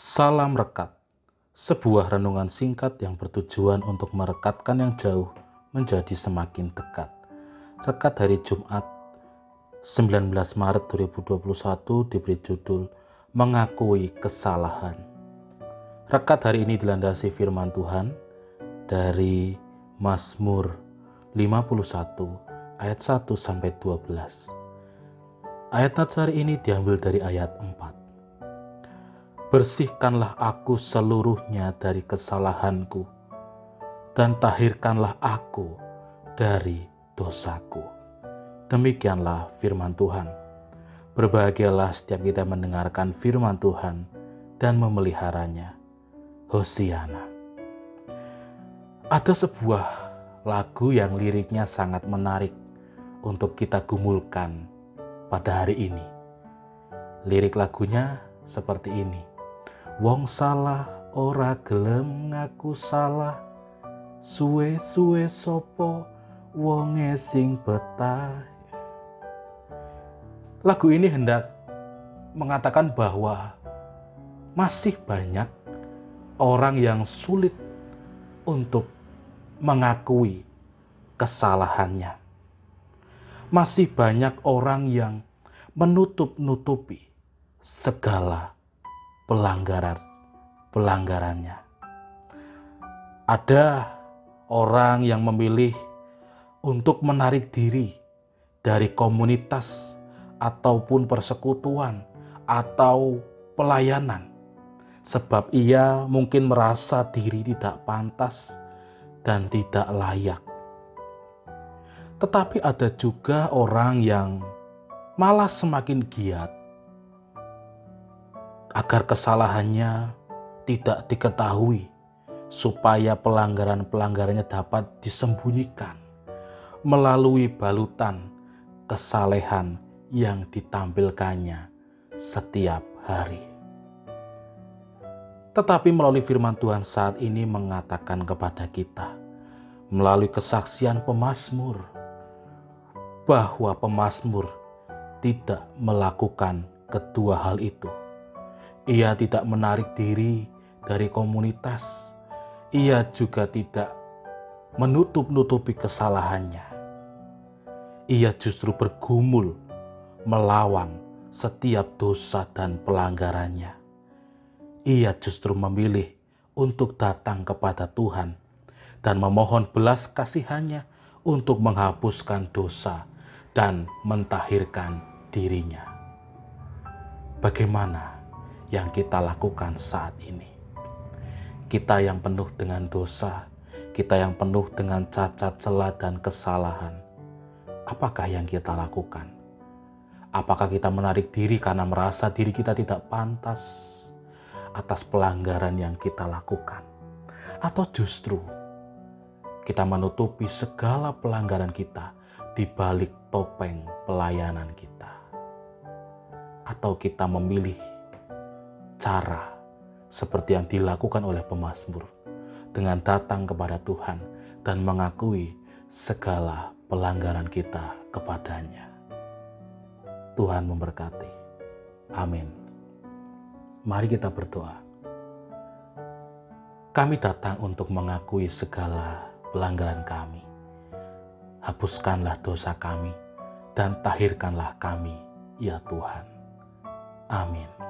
Salam Rekat, sebuah renungan singkat yang bertujuan untuk merekatkan yang jauh menjadi semakin dekat. Rekat hari Jumat 19 Maret 2021 diberi judul Mengakui Kesalahan. Rekat hari ini dilandasi firman Tuhan dari Mazmur 51 ayat 1 sampai 12. Ayat Natsari ini diambil dari ayat 4. Bersihkanlah aku seluruhnya dari kesalahanku, dan tahirkanlah aku dari dosaku. Demikianlah firman Tuhan. Berbahagialah setiap kita mendengarkan firman Tuhan dan memeliharanya. Hosiana. Ada sebuah lagu yang liriknya sangat menarik untuk kita gumulkan pada hari ini. Lirik lagunya seperti ini. Wong salah ora gelem ngaku salah suwe-suwe sopo wonge sing betah. Lagu ini hendak mengatakan bahwa masih banyak orang yang sulit untuk mengakui kesalahannya masih banyak orang yang menutup-nutupi segala pelanggaran pelanggarannya. Ada orang yang memilih untuk menarik diri dari komunitas ataupun persekutuan atau pelayanan sebab ia mungkin merasa diri tidak pantas dan tidak layak tetapi ada juga orang yang malah semakin giat agar kesalahannya tidak diketahui supaya pelanggaran-pelanggarannya dapat disembunyikan melalui balutan kesalehan yang ditampilkannya setiap hari. Tetapi melalui firman Tuhan saat ini mengatakan kepada kita melalui kesaksian pemazmur bahwa pemazmur tidak melakukan kedua hal itu. Ia tidak menarik diri dari komunitas. Ia juga tidak menutup-nutupi kesalahannya. Ia justru bergumul melawan setiap dosa dan pelanggarannya. Ia justru memilih untuk datang kepada Tuhan dan memohon belas kasihannya untuk menghapuskan dosa dan mentahirkan dirinya. Bagaimana yang kita lakukan saat ini? Kita yang penuh dengan dosa, kita yang penuh dengan cacat celah dan kesalahan. Apakah yang kita lakukan? Apakah kita menarik diri karena merasa diri kita tidak pantas atas pelanggaran yang kita lakukan? Atau justru kita menutupi segala pelanggaran kita di balik topeng pelayanan kita, atau kita memilih cara seperti yang dilakukan oleh pemazmur dengan datang kepada Tuhan dan mengakui segala pelanggaran kita kepadanya. Tuhan memberkati. Amin. Mari kita berdoa. Kami datang untuk mengakui segala pelanggaran kami hapuskanlah dosa kami, dan tahirkanlah kami, ya Tuhan. Amin.